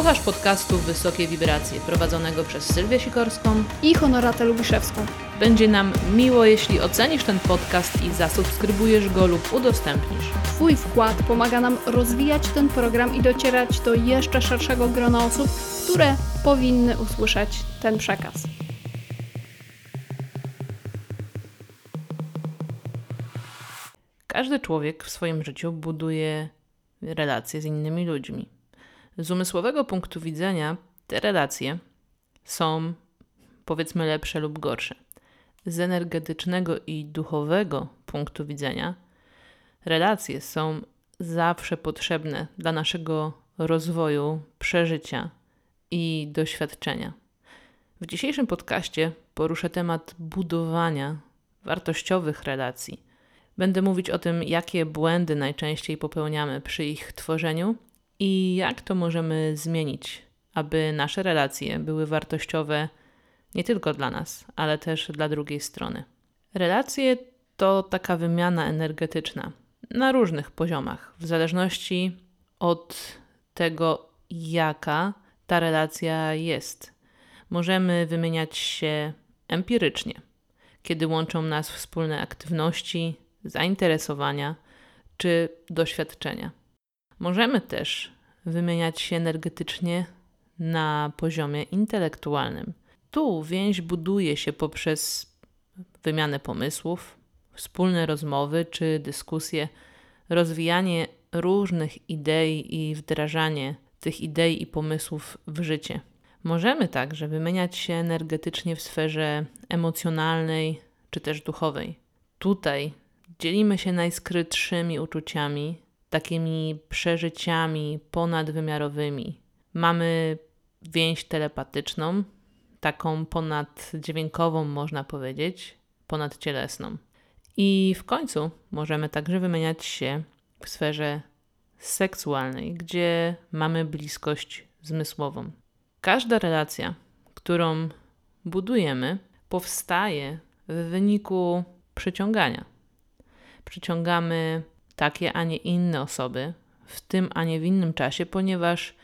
Słuchasz podcastu Wysokie Wibracje, prowadzonego przez Sylwię Sikorską i Honoratę Lubiszewską. Będzie nam miło, jeśli ocenisz ten podcast i zasubskrybujesz go lub udostępnisz. Twój wkład pomaga nam rozwijać ten program i docierać do jeszcze szerszego grona osób, które powinny usłyszeć ten przekaz. Każdy człowiek w swoim życiu buduje relacje z innymi ludźmi. Z umysłowego punktu widzenia te relacje są powiedzmy lepsze lub gorsze. Z energetycznego i duchowego punktu widzenia relacje są zawsze potrzebne dla naszego rozwoju, przeżycia i doświadczenia. W dzisiejszym podcaście poruszę temat budowania wartościowych relacji. Będę mówić o tym, jakie błędy najczęściej popełniamy przy ich tworzeniu i jak to możemy zmienić, aby nasze relacje były wartościowe nie tylko dla nas, ale też dla drugiej strony. Relacje to taka wymiana energetyczna na różnych poziomach, w zależności od tego, jaka ta relacja jest. Możemy wymieniać się empirycznie, kiedy łączą nas wspólne aktywności, zainteresowania czy doświadczenia. Możemy też wymieniać się energetycznie na poziomie intelektualnym. Tu więź buduje się poprzez wymianę pomysłów, wspólne rozmowy czy dyskusje, rozwijanie różnych idei i wdrażanie tych idei i pomysłów w życie. Możemy także wymieniać się energetycznie w sferze emocjonalnej czy też duchowej. Tutaj dzielimy się najskrytszymi uczuciami, takimi przeżyciami ponadwymiarowymi. Mamy więź telepatyczną, taką ponaddźwiękową, można powiedzieć, ponadcielesną. I w końcu możemy także wymieniać się w sferze seksualnej, gdzie mamy bliskość zmysłową. Każda relacja, którą budujemy, powstaje w wyniku przyciągania. Przyciągamy takie, a nie inne osoby w tym, a nie w innym czasie, ponieważ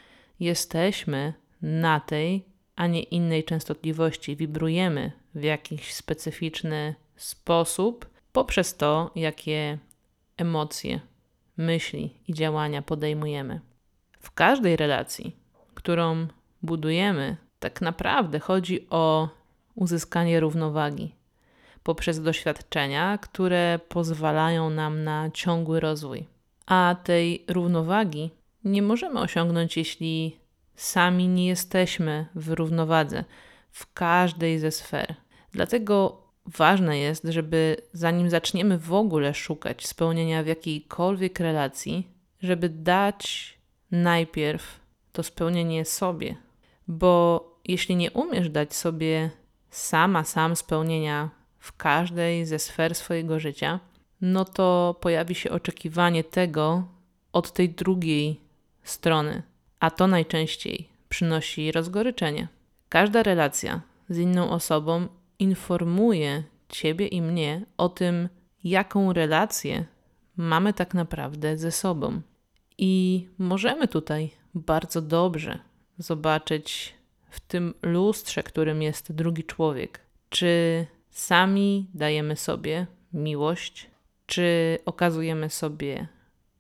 jesteśmy na tej, a nie innej częstotliwości, wibrujemy w jakiś specyficzny sposób poprzez to, jakie emocje, myśli i działania podejmujemy. W każdej relacji, którą budujemy, tak naprawdę chodzi o uzyskanie równowagi poprzez doświadczenia, które pozwalają nam na ciągły rozwój. A tej równowagi nie możemy osiągnąć, jeśli sami nie jesteśmy w równowadze w każdej ze sfer. Dlatego ważne jest, żeby zanim zaczniemy w ogóle szukać spełnienia w jakiejkolwiek relacji, żeby dać najpierw to spełnienie sobie. Bo jeśli nie umiesz dać sobie sama, sam spełnienia w każdej ze sfer swojego życia, no to pojawi się oczekiwanie tego od tej drugiej strony, a to najczęściej przynosi rozgoryczenie. Każda relacja z inną osobą informuje ciebie i mnie o tym, jaką relację mamy tak naprawdę ze sobą. I możemy tutaj bardzo dobrze zobaczyć w tym lustrze, którym jest drugi człowiek, czy sami dajemy sobie miłość, czy okazujemy sobie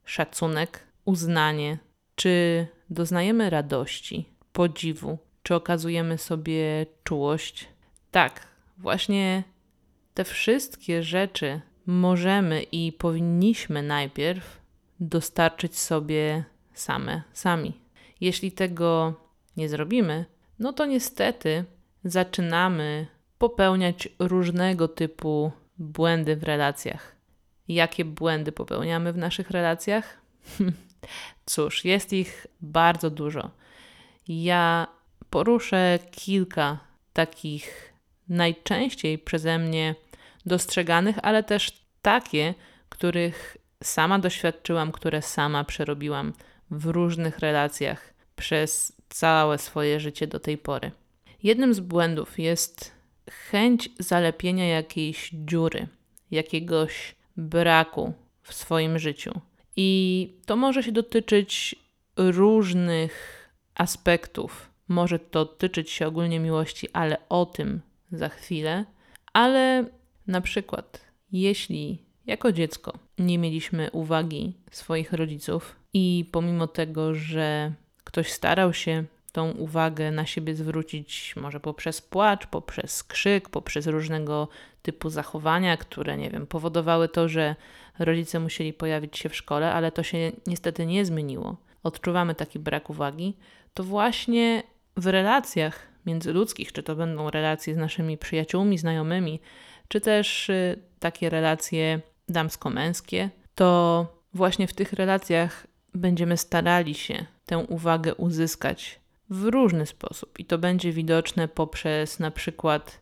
szacunek, uznanie, czy doznajemy radości, podziwu, czy okazujemy sobie czułość. Tak, właśnie te wszystkie rzeczy możemy i powinniśmy najpierw dostarczyć sobie same, sami. Jeśli tego nie zrobimy, no to niestety zaczynamy popełniać różnego typu błędy w relacjach. Jakie błędy popełniamy w naszych relacjach? Cóż, jest ich bardzo dużo. Ja poruszę kilka takich najczęściej przeze mnie dostrzeganych, ale też takie, których sama doświadczyłam, które sama przerobiłam w różnych relacjach przez całe swoje życie do tej pory. Jednym z błędów jest chęć zalepienia jakiejś dziury, jakiegoś braku w swoim życiu. I to może się dotyczyć różnych aspektów. Może to dotyczyć się ogólnie miłości, ale o tym za chwilę. Ale na przykład, jeśli jako dziecko nie mieliśmy uwagi swoich rodziców i pomimo tego, że ktoś starał się tą uwagę na siebie zwrócić, może poprzez płacz, poprzez krzyk, poprzez różnego typu zachowania, które, nie wiem, powodowały to, że rodzice musieli pojawić się w szkole, ale to się niestety nie zmieniło. Odczuwamy taki brak uwagi, to właśnie w relacjach międzyludzkich, czy to będą relacje z naszymi przyjaciółmi, znajomymi, czy też y, takie relacje damsko-męskie, to właśnie w tych relacjach będziemy starali się tę uwagę uzyskać w różny sposób. I to będzie widoczne poprzez na przykład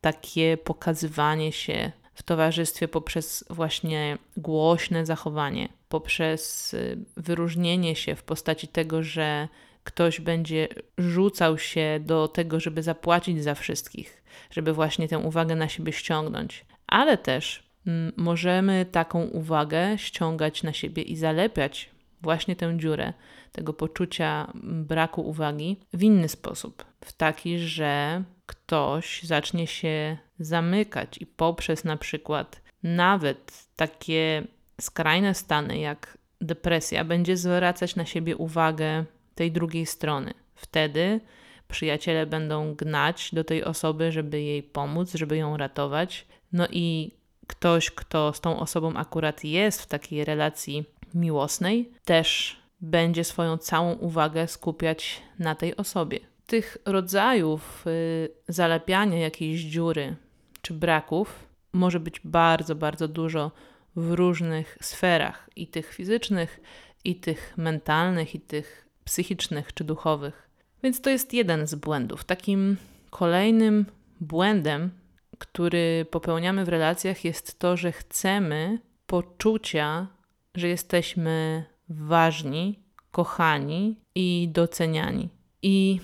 takie pokazywanie się w towarzystwie, poprzez właśnie głośne zachowanie, poprzez y, wyróżnienie się w postaci tego, że ktoś będzie rzucał się do tego, żeby zapłacić za wszystkich, żeby właśnie tę uwagę na siebie ściągnąć. Ale też mm, możemy taką uwagę ściągać na siebie i zalepiać właśnie tę dziurę tego poczucia braku uwagi w inny sposób. W taki, że ktoś zacznie się zamykać i poprzez na przykład nawet takie skrajne stany jak depresja będzie zwracać na siebie uwagę tej drugiej strony. Wtedy przyjaciele będą gnać do tej osoby, żeby jej pomóc, żeby ją ratować. No i ktoś, kto z tą osobą akurat jest w takiej relacji miłosnej, też będzie swoją całą uwagę skupiać na tej osobie. Tych rodzajów y, zalepiania jakiejś dziury czy braków może być bardzo, bardzo dużo w różnych sferach i tych fizycznych, i tych mentalnych, i tych psychicznych czy duchowych. Więc to jest jeden z błędów. Takim kolejnym błędem, który popełniamy w relacjach, jest to, że chcemy poczucia, że jesteśmy ważni, kochani i doceniani. I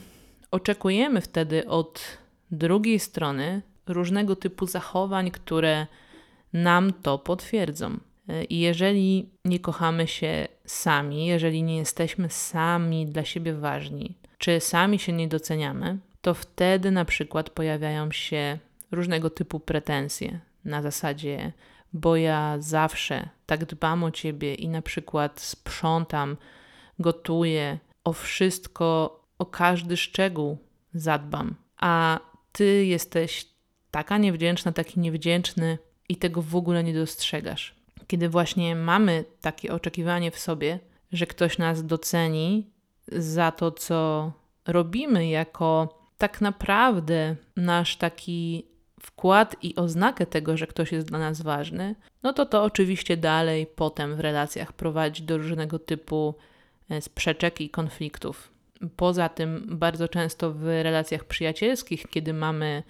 oczekujemy wtedy od drugiej strony różnego typu zachowań, które nam to potwierdzą. I jeżeli nie kochamy się sami, jeżeli nie jesteśmy sami dla siebie ważni, czy sami się nie doceniamy, to wtedy na przykład pojawiają się różnego typu pretensje na zasadzie, bo ja zawsze tak dbam o ciebie i na przykład sprzątam, gotuję, o wszystko, o każdy szczegół zadbam, a ty jesteś taka niewdzięczna, taki niewdzięczny i tego w ogóle nie dostrzegasz. Kiedy właśnie mamy takie oczekiwanie w sobie, że ktoś nas doceni za to, co robimy, jako tak naprawdę nasz taki wkład i oznakę tego, że ktoś jest dla nas ważny, no to to oczywiście dalej potem w relacjach prowadzi do różnego typu e, sprzeczek i konfliktów. Poza tym, bardzo często w relacjach przyjacielskich, kiedy mamy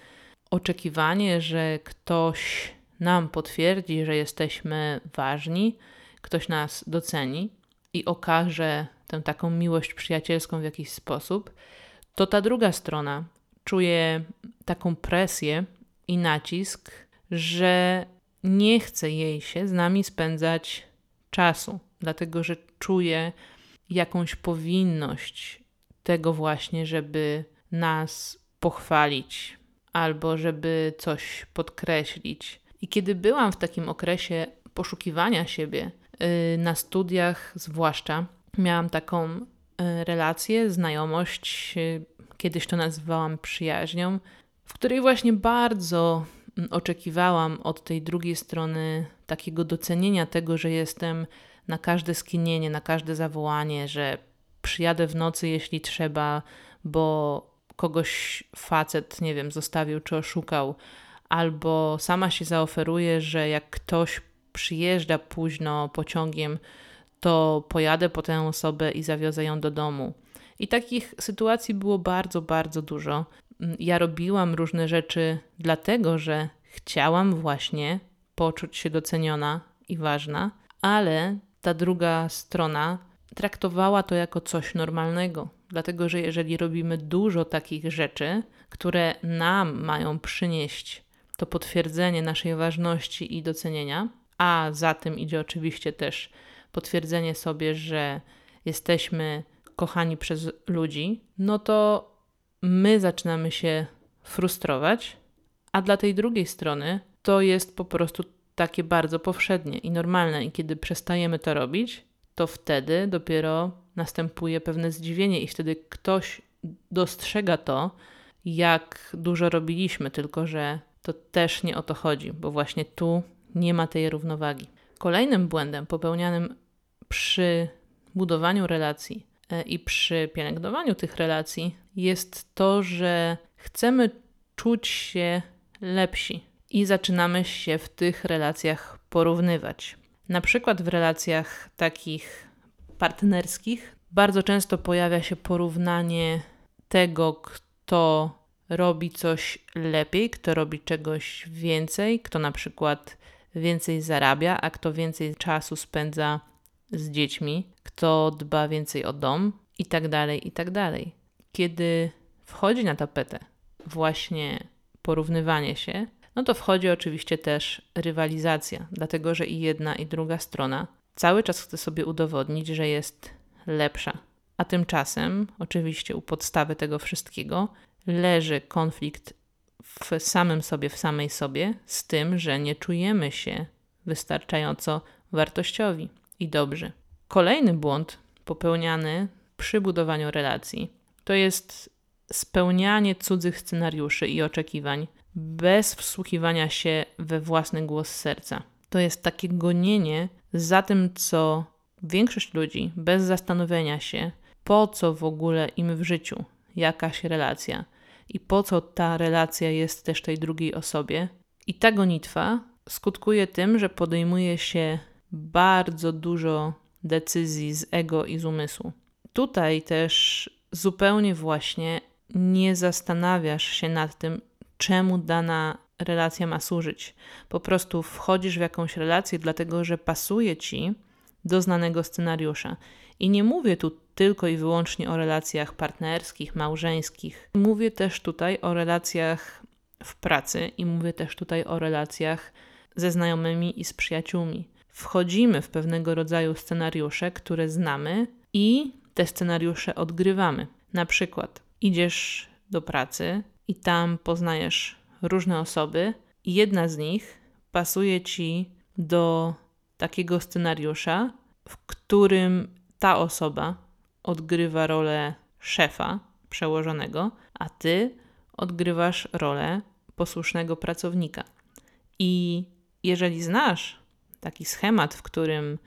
oczekiwanie, że ktoś nam potwierdzi, że jesteśmy ważni, ktoś nas doceni i okaże tę taką miłość przyjacielską w jakiś sposób, to ta druga strona czuje taką presję i nacisk, że nie chce jej się z nami spędzać czasu, dlatego że czuje jakąś powinność tego właśnie, żeby nas pochwalić albo żeby coś podkreślić. I kiedy byłam w takim okresie poszukiwania siebie, y, na studiach zwłaszcza, miałam taką y, relację, znajomość, y, kiedyś to nazywałam przyjaźnią, w której właśnie bardzo mm, oczekiwałam od tej drugiej strony takiego docenienia tego, że jestem na każde skinienie, na każde zawołanie, że przyjadę w nocy, jeśli trzeba, bo kogoś facet, nie wiem, zostawił czy oszukał, albo sama się zaoferuje, że jak ktoś przyjeżdża późno pociągiem, to pojadę po tę osobę i zawiozę ją do domu. I takich sytuacji było bardzo, bardzo dużo. Ja robiłam różne rzeczy dlatego, że chciałam właśnie poczuć się doceniona i ważna, ale ta druga strona traktowała to jako coś normalnego. Dlatego, że jeżeli robimy dużo takich rzeczy, które nam mają przynieść to potwierdzenie naszej ważności i docenienia, a za tym idzie oczywiście też potwierdzenie sobie, że jesteśmy kochani przez ludzi, no to my zaczynamy się frustrować, a dla tej drugiej strony to jest po prostu takie bardzo powszednie i normalne. I kiedy przestajemy to robić, to wtedy dopiero następuje pewne zdziwienie, i wtedy ktoś dostrzega to, jak dużo robiliśmy, tylko że to też nie o to chodzi, bo właśnie tu nie ma tej równowagi. Kolejnym błędem popełnianym przy budowaniu relacji i przy pielęgnowaniu tych relacji jest to, że chcemy czuć się lepsi i zaczynamy się w tych relacjach porównywać. Na przykład w relacjach takich partnerskich bardzo często pojawia się porównanie tego, kto robi coś lepiej, kto robi czegoś więcej, kto na przykład więcej zarabia, a kto więcej czasu spędza z dziećmi, kto dba więcej o dom i tak dalej, i tak dalej. Kiedy wchodzi na tapetę właśnie porównywanie się, no to wchodzi oczywiście też rywalizacja, dlatego że i jedna, i druga strona cały czas chce sobie udowodnić, że jest lepsza. A tymczasem, oczywiście, u podstawy tego wszystkiego leży konflikt w samym sobie, w samej sobie, z tym, że nie czujemy się wystarczająco wartościowi i dobrzy. Kolejny błąd popełniany przy budowaniu relacji to jest spełnianie cudzych scenariuszy i oczekiwań bez wsłuchiwania się we własny głos serca. To jest takie gonienie za tym, co większość ludzi, bez zastanowienia się, po co w ogóle im w życiu jakaś relacja i po co ta relacja jest też tej drugiej osobie. I ta gonitwa skutkuje tym, że podejmuje się bardzo dużo decyzji z ego i z umysłu. Tutaj też zupełnie właśnie nie zastanawiasz się nad tym, czemu dana relacja ma służyć. Po prostu wchodzisz w jakąś relację, dlatego że pasuje ci do znanego scenariusza. I nie mówię tu tylko i wyłącznie o relacjach partnerskich, małżeńskich. Mówię też tutaj o relacjach w pracy i mówię też tutaj o relacjach ze znajomymi i z przyjaciółmi. Wchodzimy w pewnego rodzaju scenariusze, które znamy i te scenariusze odgrywamy. Na przykład idziesz do pracy i tam poznajesz różne osoby, i jedna z nich pasuje ci do takiego scenariusza, w którym ta osoba odgrywa rolę szefa przełożonego, a ty odgrywasz rolę posłusznego pracownika. I jeżeli znasz taki schemat, w którym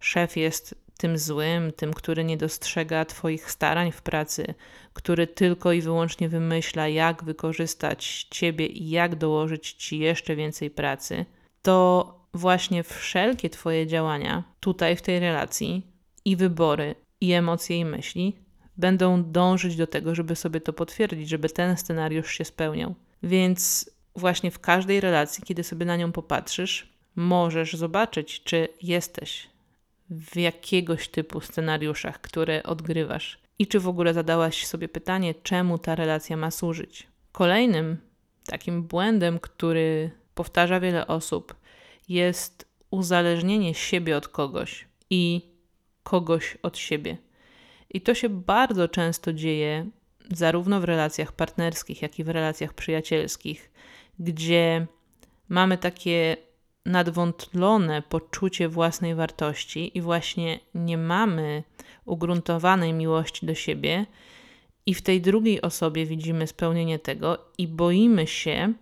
szef jest tym złym, tym, który nie dostrzega Twoich starań w pracy, który tylko i wyłącznie wymyśla, jak wykorzystać Ciebie i jak dołożyć Ci jeszcze więcej pracy, to właśnie wszelkie Twoje działania tutaj w tej relacji i wybory, i emocje, i myśli będą dążyć do tego, żeby sobie to potwierdzić, żeby ten scenariusz się spełniał. Więc właśnie w każdej relacji, kiedy sobie na nią popatrzysz, możesz zobaczyć, czy jesteś w jakiegoś typu scenariuszach, które odgrywasz i czy w ogóle zadałaś sobie pytanie, czemu ta relacja ma służyć. Kolejnym takim błędem, który powtarza wiele osób, jest uzależnienie siebie od kogoś i kogoś od siebie. I to się bardzo często dzieje zarówno w relacjach partnerskich, jak i w relacjach przyjacielskich, gdzie mamy takie nadwątlone poczucie własnej wartości i właśnie nie mamy ugruntowanej miłości do siebie, i w tej drugiej osobie widzimy spełnienie tego i boimy się,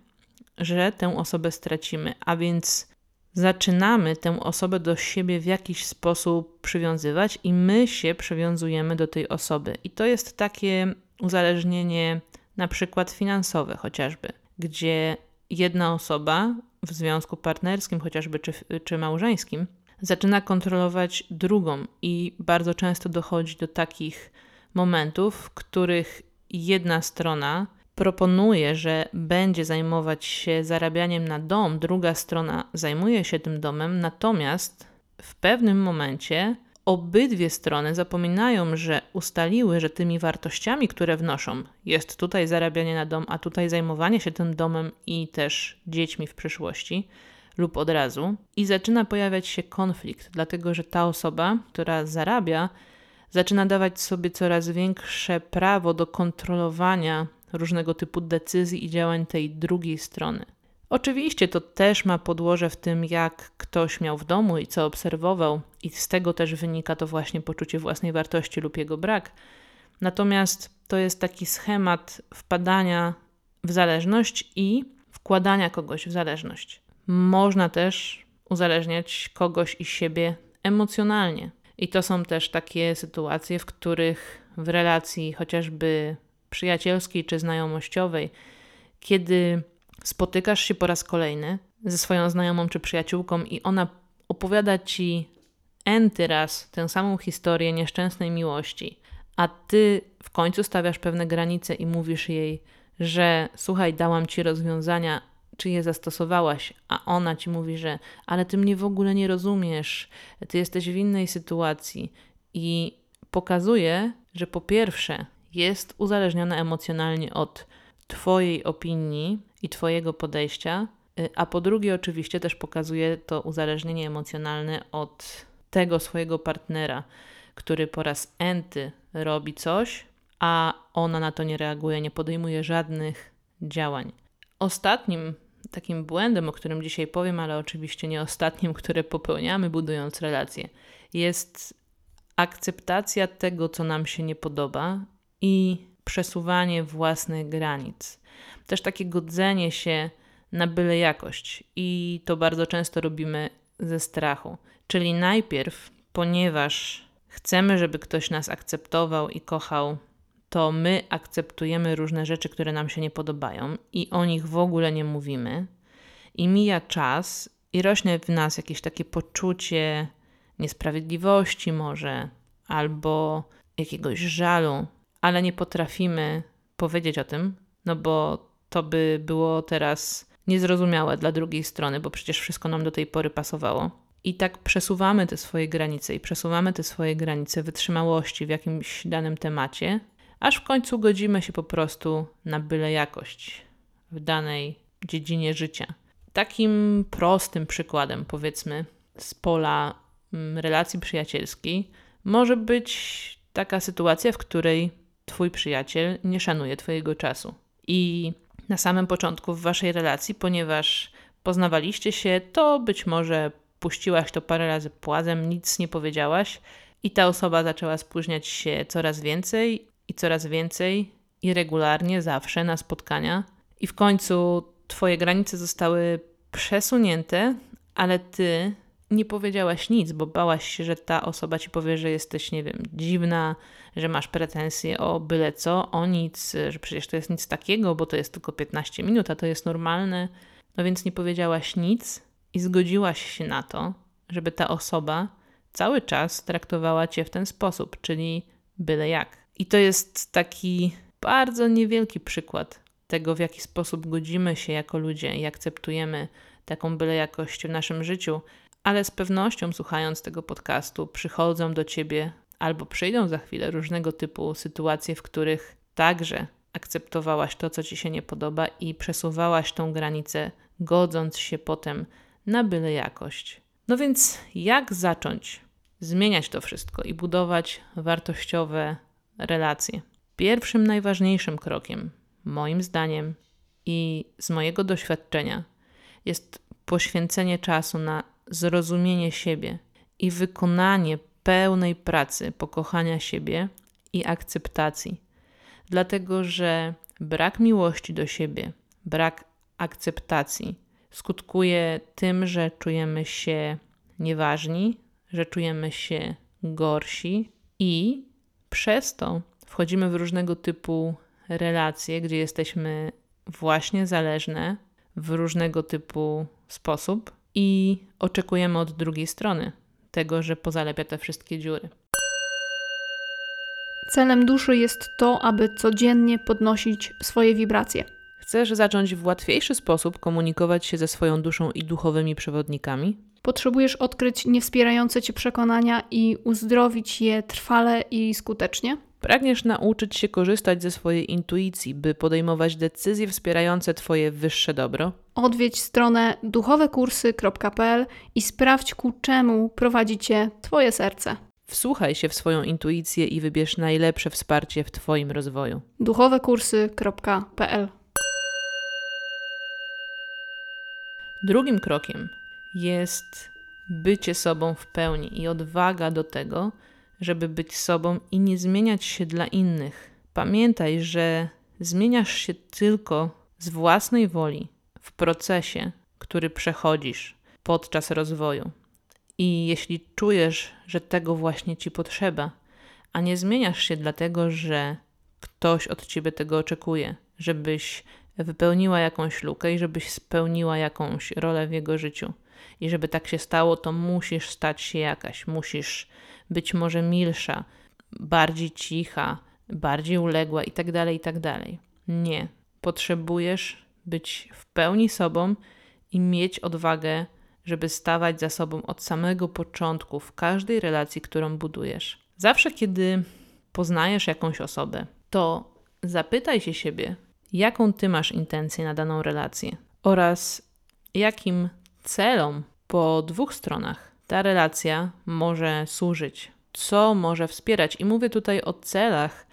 że tę osobę stracimy, a więc zaczynamy tę osobę do siebie w jakiś sposób przywiązywać i my się przywiązujemy do tej osoby. I to jest takie uzależnienie na przykład finansowe chociażby, gdzie jedna osoba w związku partnerskim chociażby czy, czy małżeńskim zaczyna kontrolować drugą i bardzo często dochodzi do takich momentów, w których jedna strona proponuje, że będzie zajmować się zarabianiem na dom, druga strona zajmuje się tym domem, natomiast w pewnym momencie obydwie strony zapominają, że ustaliły, że tymi wartościami, które wnoszą, jest tutaj zarabianie na dom, a tutaj zajmowanie się tym domem i też dziećmi w przyszłości lub od razu, i zaczyna pojawiać się konflikt, dlatego że ta osoba, która zarabia, zaczyna dawać sobie coraz większe prawo do kontrolowania różnego typu decyzji i działań tej drugiej strony. Oczywiście to też ma podłoże w tym, jak ktoś miał w domu i co obserwował, i z tego też wynika to właśnie poczucie własnej wartości lub jego brak. Natomiast to jest taki schemat wpadania w zależność i wkładania kogoś w zależność. Można też uzależniać kogoś i siebie emocjonalnie. I to są też takie sytuacje, w których w relacji chociażby przyjacielskiej czy znajomościowej, kiedy spotykasz się po raz kolejny ze swoją znajomą czy przyjaciółką i ona opowiada ci enty raz tę samą historię nieszczęsnej miłości, a ty w końcu stawiasz pewne granice i mówisz jej, że słuchaj, dałam ci rozwiązania, czy je zastosowałaś, a ona ci mówi, że ale ty mnie w ogóle nie rozumiesz, ty jesteś w innej sytuacji i pokazuje, że po pierwsze jest uzależniona emocjonalnie od Twojej opinii i Twojego podejścia, y, a po drugie, oczywiście, też pokazuje to uzależnienie emocjonalne od tego swojego partnera, który po raz enty robi coś, a ona na to nie reaguje, nie podejmuje żadnych działań. Ostatnim takim błędem, o którym dzisiaj powiem, ale oczywiście nie ostatnim, które popełniamy budując relacje, jest akceptacja tego, co nam się nie podoba i przesuwanie własnych granic. Też takie godzenie się na byle jakość i to bardzo często robimy ze strachu. Czyli najpierw, ponieważ chcemy, żeby ktoś nas akceptował i kochał, to my akceptujemy różne rzeczy, które nam się nie podobają i o nich w ogóle nie mówimy. I mija czas i rośnie w nas jakieś takie poczucie niesprawiedliwości, może, albo jakiegoś żalu, ale nie potrafimy powiedzieć o tym, no bo to by było teraz niezrozumiałe dla drugiej strony, bo przecież wszystko nam do tej pory pasowało. I tak przesuwamy te swoje granice i przesuwamy te swoje granice wytrzymałości w jakimś danym temacie, aż w końcu godzimy się po prostu na byle jakość w danej dziedzinie życia. Takim prostym przykładem, powiedzmy, z pola mm, relacji przyjacielskiej, może być taka sytuacja, w której Twój przyjaciel nie szanuje Twojego czasu. I na samym początku w Waszej relacji, ponieważ poznawaliście się, to być może puściłaś to parę razy płazem, nic nie powiedziałaś, i ta osoba zaczęła spóźniać się coraz więcej i coraz więcej i regularnie, zawsze na spotkania. I w końcu Twoje granice zostały przesunięte, ale Ty nie powiedziałaś nic, bo bałaś się, że ta osoba ci powie, że jesteś, nie wiem, dziwna, że masz pretensje o byle co, o nic, że przecież to jest nic takiego, bo to jest tylko 15 minut, a to jest normalne. No więc nie powiedziałaś nic i zgodziłaś się na to, żeby ta osoba cały czas traktowała cię w ten sposób, czyli byle jak. I to jest taki bardzo niewielki przykład tego, w jaki sposób godzimy się jako ludzie i akceptujemy taką byle jakość w naszym życiu, ale z pewnością słuchając tego podcastu przychodzą do ciebie albo przyjdą za chwilę różnego typu sytuacje, w których także akceptowałaś to, co ci się nie podoba i przesuwałaś tą granicę, godząc się potem na byle jakość. No więc, jak zacząć zmieniać to wszystko i budować wartościowe relacje? Pierwszym, najważniejszym krokiem, moim zdaniem i z mojego doświadczenia, jest poświęcenie czasu na zrozumienie siebie i wykonanie pełnej pracy pokochania siebie i akceptacji. Dlatego, że brak miłości do siebie, brak akceptacji skutkuje tym, że czujemy się nieważni, że czujemy się gorsi i przez to wchodzimy w różnego typu relacje, gdzie jesteśmy właśnie zależne w różnego typu sposób i oczekujemy od drugiej strony tego, że pozalepia te wszystkie dziury. Celem duszy jest to, aby codziennie podnosić swoje wibracje. Chcesz zacząć w łatwiejszy sposób komunikować się ze swoją duszą i duchowymi przewodnikami? Potrzebujesz odkryć niewspierające cię przekonania i uzdrowić je trwale i skutecznie? Pragniesz nauczyć się korzystać ze swojej intuicji, by podejmować decyzje wspierające Twoje wyższe dobro? Odwiedź stronę duchowekursy.pl i sprawdź ku czemu prowadzi cię Twoje serce. Wsłuchaj się w swoją intuicję i wybierz najlepsze wsparcie w Twoim rozwoju. duchowekursy.pl Drugim krokiem jest bycie sobą w pełni i odwaga do tego, żeby być sobą i nie zmieniać się dla innych. Pamiętaj, że zmieniasz się tylko z własnej woli w procesie, który przechodzisz podczas rozwoju. I jeśli czujesz, że tego właśnie ci potrzeba, a nie zmieniasz się dlatego, że ktoś od ciebie tego oczekuje, żebyś wypełniła jakąś lukę i żebyś spełniła jakąś rolę w jego życiu. I żeby tak się stało, to musisz stać się jakaś, musisz być może milsza, bardziej cicha, bardziej uległa itd., tak itd. Tak nie. Potrzebujesz być w pełni sobą i mieć odwagę, żeby stawać za sobą od samego początku w każdej relacji, którą budujesz. Zawsze, kiedy poznajesz jakąś osobę, to zapytaj się siebie, jaką ty masz intencję na daną relację oraz jakim celom po dwóch stronach ta relacja może służyć, co może wspierać. I mówię tutaj o celach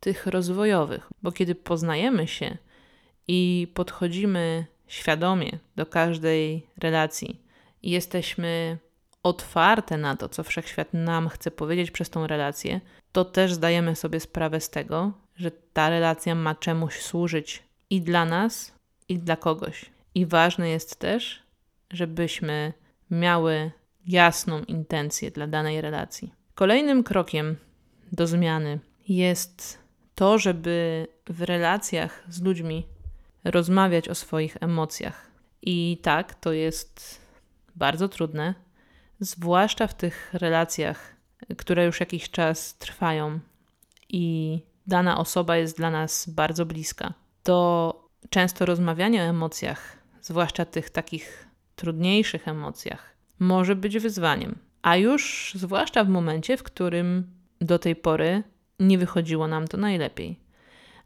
tych rozwojowych, bo kiedy poznajemy się i podchodzimy świadomie do każdej relacji i jesteśmy otwarte na to, co wszechświat nam chce powiedzieć przez tą relację, to też zdajemy sobie sprawę z tego, że ta relacja ma czemuś służyć i dla nas, i dla kogoś. I ważne jest też, żebyśmy miały jasną intencję dla danej relacji. Kolejnym krokiem do zmiany jest to, żeby w relacjach z ludźmi rozmawiać o swoich emocjach. I tak, to jest bardzo trudne, zwłaszcza w tych relacjach, które już jakiś czas trwają i dana osoba jest dla nas bardzo bliska. To często rozmawianie o emocjach, zwłaszcza tych takich trudniejszych emocjach, może być wyzwaniem. A już zwłaszcza w momencie, w którym do tej pory nie wychodziło nam to najlepiej.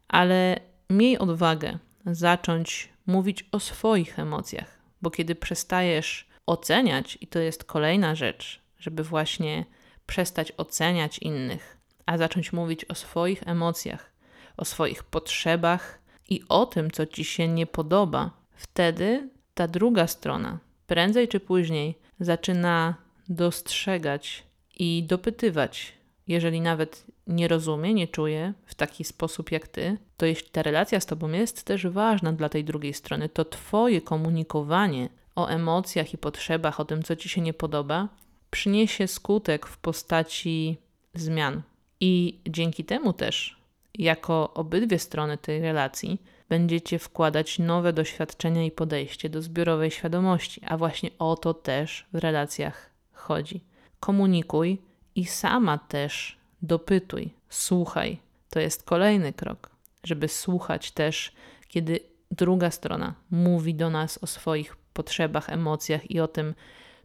Ale miej odwagę zacząć mówić o swoich emocjach, bo kiedy przestajesz oceniać, i to jest kolejna rzecz, żeby właśnie przestać oceniać innych, a zacząć mówić o swoich emocjach, o swoich potrzebach i o tym, co ci się nie podoba, wtedy ta druga strona, prędzej czy później, zaczyna dostrzegać i dopytywać. Jeżeli nawet nie rozumie, nie czuje w taki sposób jak ty, to jeśli ta relacja z tobą jest też ważna dla tej drugiej strony, to twoje komunikowanie o emocjach i potrzebach, o tym, co ci się nie podoba, przyniesie skutek w postaci zmian. I dzięki temu też, jako obydwie strony tej relacji, będziecie wkładać nowe doświadczenia i podejście do zbiorowej świadomości, a właśnie o to też w relacjach chodzi. Komunikuj i sama też dopytuj, słuchaj. To jest kolejny krok, żeby słuchać też, kiedy druga strona mówi do nas o swoich potrzebach, emocjach i o tym,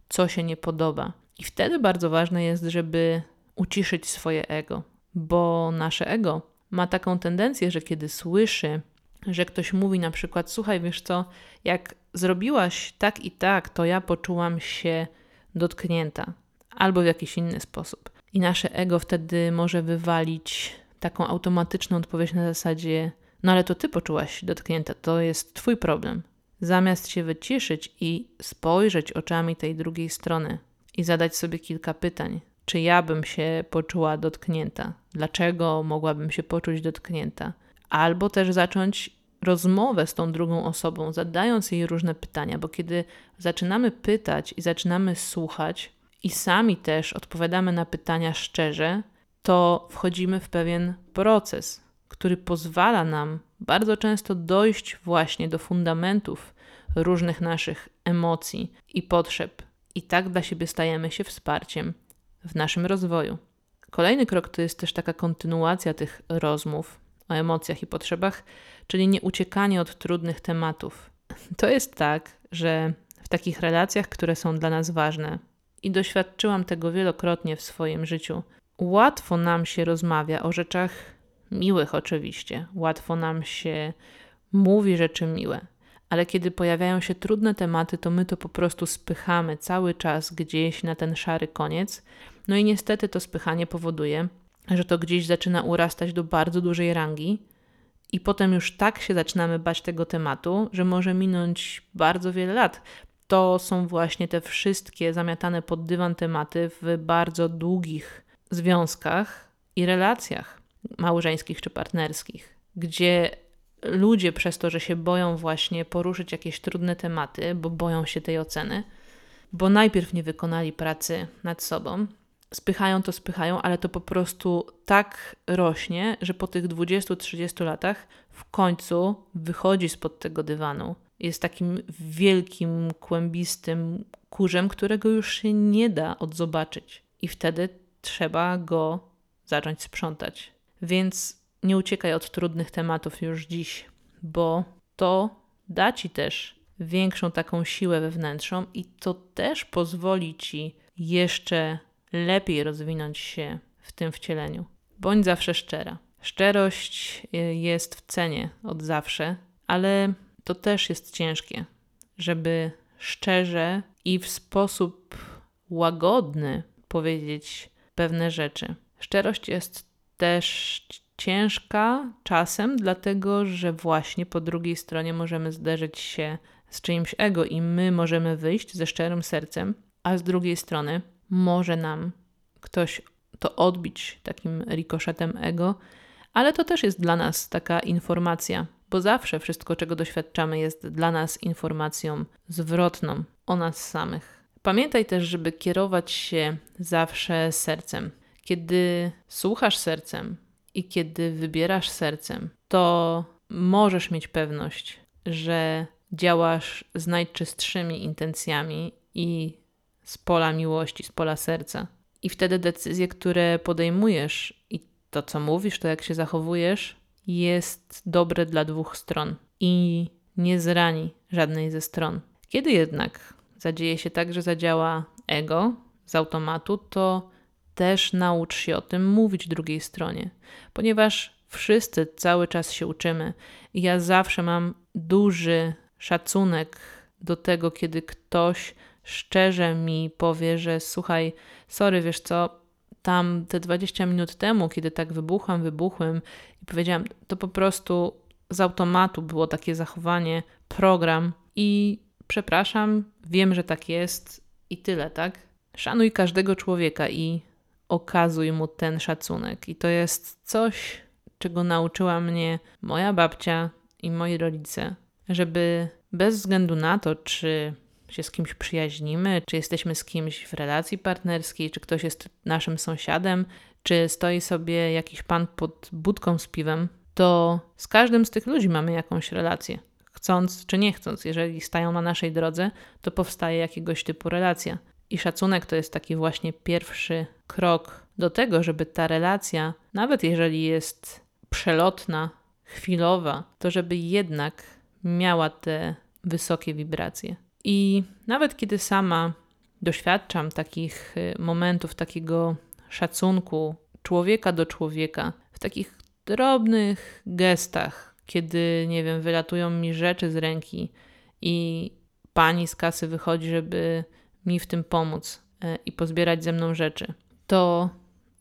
co się nie podoba. I wtedy bardzo ważne jest, żeby uciszyć swoje ego, bo nasze ego ma taką tendencję, że kiedy słyszy że ktoś mówi na przykład: Słuchaj, wiesz co, jak zrobiłaś tak i tak, to ja poczułam się dotknięta, albo w jakiś inny sposób. I nasze ego wtedy może wywalić taką automatyczną odpowiedź na zasadzie: No ale to ty poczułaś się dotknięta, to jest twój problem. Zamiast się wyciszyć i spojrzeć oczami tej drugiej strony i zadać sobie kilka pytań, czy ja bym się poczuła dotknięta? Dlaczego mogłabym się poczuć dotknięta? Albo też zacząć rozmowę z tą drugą osobą, zadając jej różne pytania, bo kiedy zaczynamy pytać i zaczynamy słuchać i sami też odpowiadamy na pytania szczerze, to wchodzimy w pewien proces, który pozwala nam bardzo często dojść właśnie do fundamentów różnych naszych emocji i potrzeb, i tak dla siebie stajemy się wsparciem w naszym rozwoju. Kolejny krok to jest też taka kontynuacja tych rozmów o emocjach i potrzebach, czyli nie uciekanie od trudnych tematów. To jest tak, że w takich relacjach, które są dla nas ważne, i doświadczyłam tego wielokrotnie w swoim życiu, łatwo nam się rozmawia o rzeczach miłych, oczywiście, łatwo nam się mówi rzeczy miłe, ale kiedy pojawiają się trudne tematy, to my to po prostu spychamy cały czas gdzieś na ten szary koniec. No i niestety to spychanie powoduje, że to gdzieś zaczyna urastać do bardzo dużej rangi, i potem już tak się zaczynamy bać tego tematu, że może minąć bardzo wiele lat. To są właśnie te wszystkie zamiatane pod dywan tematy w bardzo długich związkach i relacjach małżeńskich czy partnerskich, gdzie ludzie przez to, że się boją właśnie poruszyć jakieś trudne tematy, bo boją się tej oceny, bo najpierw nie wykonali pracy nad sobą, spychają to, spychają, ale to po prostu tak rośnie, że po tych 20-30 latach w końcu wychodzi spod tego dywanu. Jest takim wielkim, kłębistym kurzem, którego już się nie da odzobaczyć. I wtedy trzeba go zacząć sprzątać. Więc nie uciekaj od trudnych tematów już dziś, bo to da ci też większą taką siłę wewnętrzną i to też pozwoli ci jeszcze lepiej rozwinąć się w tym wcieleniu. Bądź zawsze szczera. Szczerość y, jest w cenie od zawsze, ale to też jest ciężkie, żeby szczerze i w sposób łagodny powiedzieć pewne rzeczy. Szczerość jest też ciężka czasem, dlatego że właśnie po drugiej stronie możemy zderzyć się z czyimś ego i my możemy wyjść ze szczerym sercem, a z drugiej strony może nam ktoś to odbić takim rikoszetem ego, ale to też jest dla nas taka informacja, bo zawsze wszystko, czego doświadczamy, jest dla nas informacją zwrotną o nas samych. Pamiętaj też, żeby kierować się zawsze sercem. Kiedy słuchasz sercem i kiedy wybierasz sercem, to możesz mieć pewność, że działasz z najczystszymi intencjami i z pola miłości, z pola serca. I wtedy decyzje, które podejmujesz i to, co mówisz, to jak się zachowujesz, jest dobre dla dwóch stron i nie zrani żadnej ze stron. Kiedy jednak zadzieje się tak, że zadziała ego z automatu, to też naucz się o tym mówić drugiej stronie, ponieważ wszyscy cały czas się uczymy i ja zawsze mam duży szacunek do tego, kiedy ktoś szczerze mi powie, że słuchaj, sorry, wiesz co, tam te 20 minut temu, kiedy tak wybuchłam, wybuchłem i powiedziałam, to po prostu z automatu było takie zachowanie, program i przepraszam, wiem, że tak jest i tyle, tak? Szanuj każdego człowieka i okazuj mu ten szacunek. I to jest coś, czego nauczyła mnie moja babcia i moi rodzice, żeby bez względu na to, czy się z kimś przyjaźnimy, czy jesteśmy z kimś w relacji partnerskiej, czy ktoś jest naszym sąsiadem, czy stoi sobie jakiś pan pod budką z piwem, to z każdym z tych ludzi mamy jakąś relację. Chcąc czy nie chcąc, jeżeli stają na naszej drodze, to powstaje jakiegoś typu relacja. I szacunek to jest taki właśnie pierwszy krok do tego, żeby ta relacja, nawet jeżeli jest przelotna, chwilowa, to żeby jednak miała te wysokie wibracje. I nawet kiedy sama doświadczam takich y, momentów, takiego szacunku człowieka do człowieka, w takich drobnych gestach, kiedy, nie wiem, wylatują mi rzeczy z ręki i pani z kasy wychodzi, żeby mi w tym pomóc y, i pozbierać ze mną rzeczy, to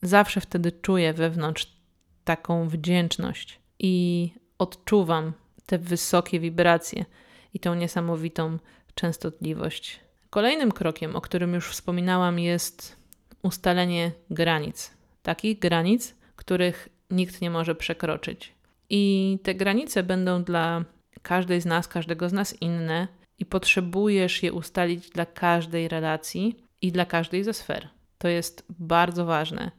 zawsze wtedy czuję wewnątrz taką wdzięczność i odczuwam te wysokie wibracje i tą niesamowitą częstotliwość. Kolejnym krokiem, o którym już wspominałam, jest ustalenie granic. Takich granic, których nikt nie może przekroczyć. I te granice będą dla każdej z nas, każdego z nas inne i potrzebujesz je ustalić dla każdej relacji i dla każdej ze sfer. To jest bardzo ważne,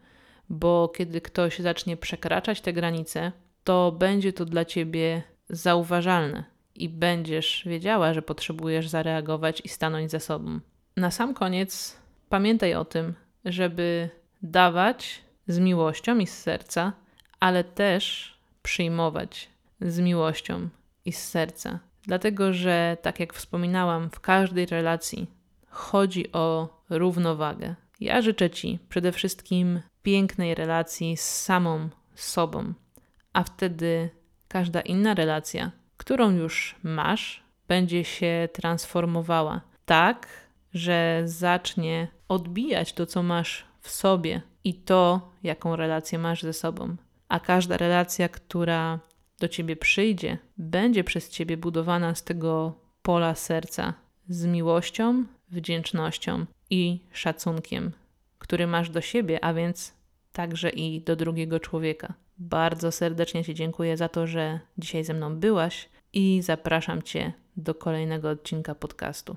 bo kiedy ktoś zacznie przekraczać te granice, to będzie to dla ciebie zauważalne i będziesz wiedziała, że potrzebujesz zareagować i stanąć za sobą. Na sam koniec pamiętaj o tym, żeby dawać z miłością i z serca, ale też przyjmować z miłością i z serca. Dlatego, że tak jak wspominałam, w każdej relacji chodzi o równowagę. Ja życzę Ci przede wszystkim pięknej relacji z samą sobą, a wtedy każda inna relacja, którą już masz, będzie się transformowała tak, że zacznie odbijać to, co masz w sobie i to, jaką relację masz ze sobą. A każda relacja, która do ciebie przyjdzie, będzie przez ciebie budowana z tego pola serca, z miłością, wdzięcznością i szacunkiem, który masz do siebie, a więc także i do drugiego człowieka. Bardzo serdecznie Ci dziękuję za to, że dzisiaj ze mną byłaś i zapraszam Cię do kolejnego odcinka podcastu.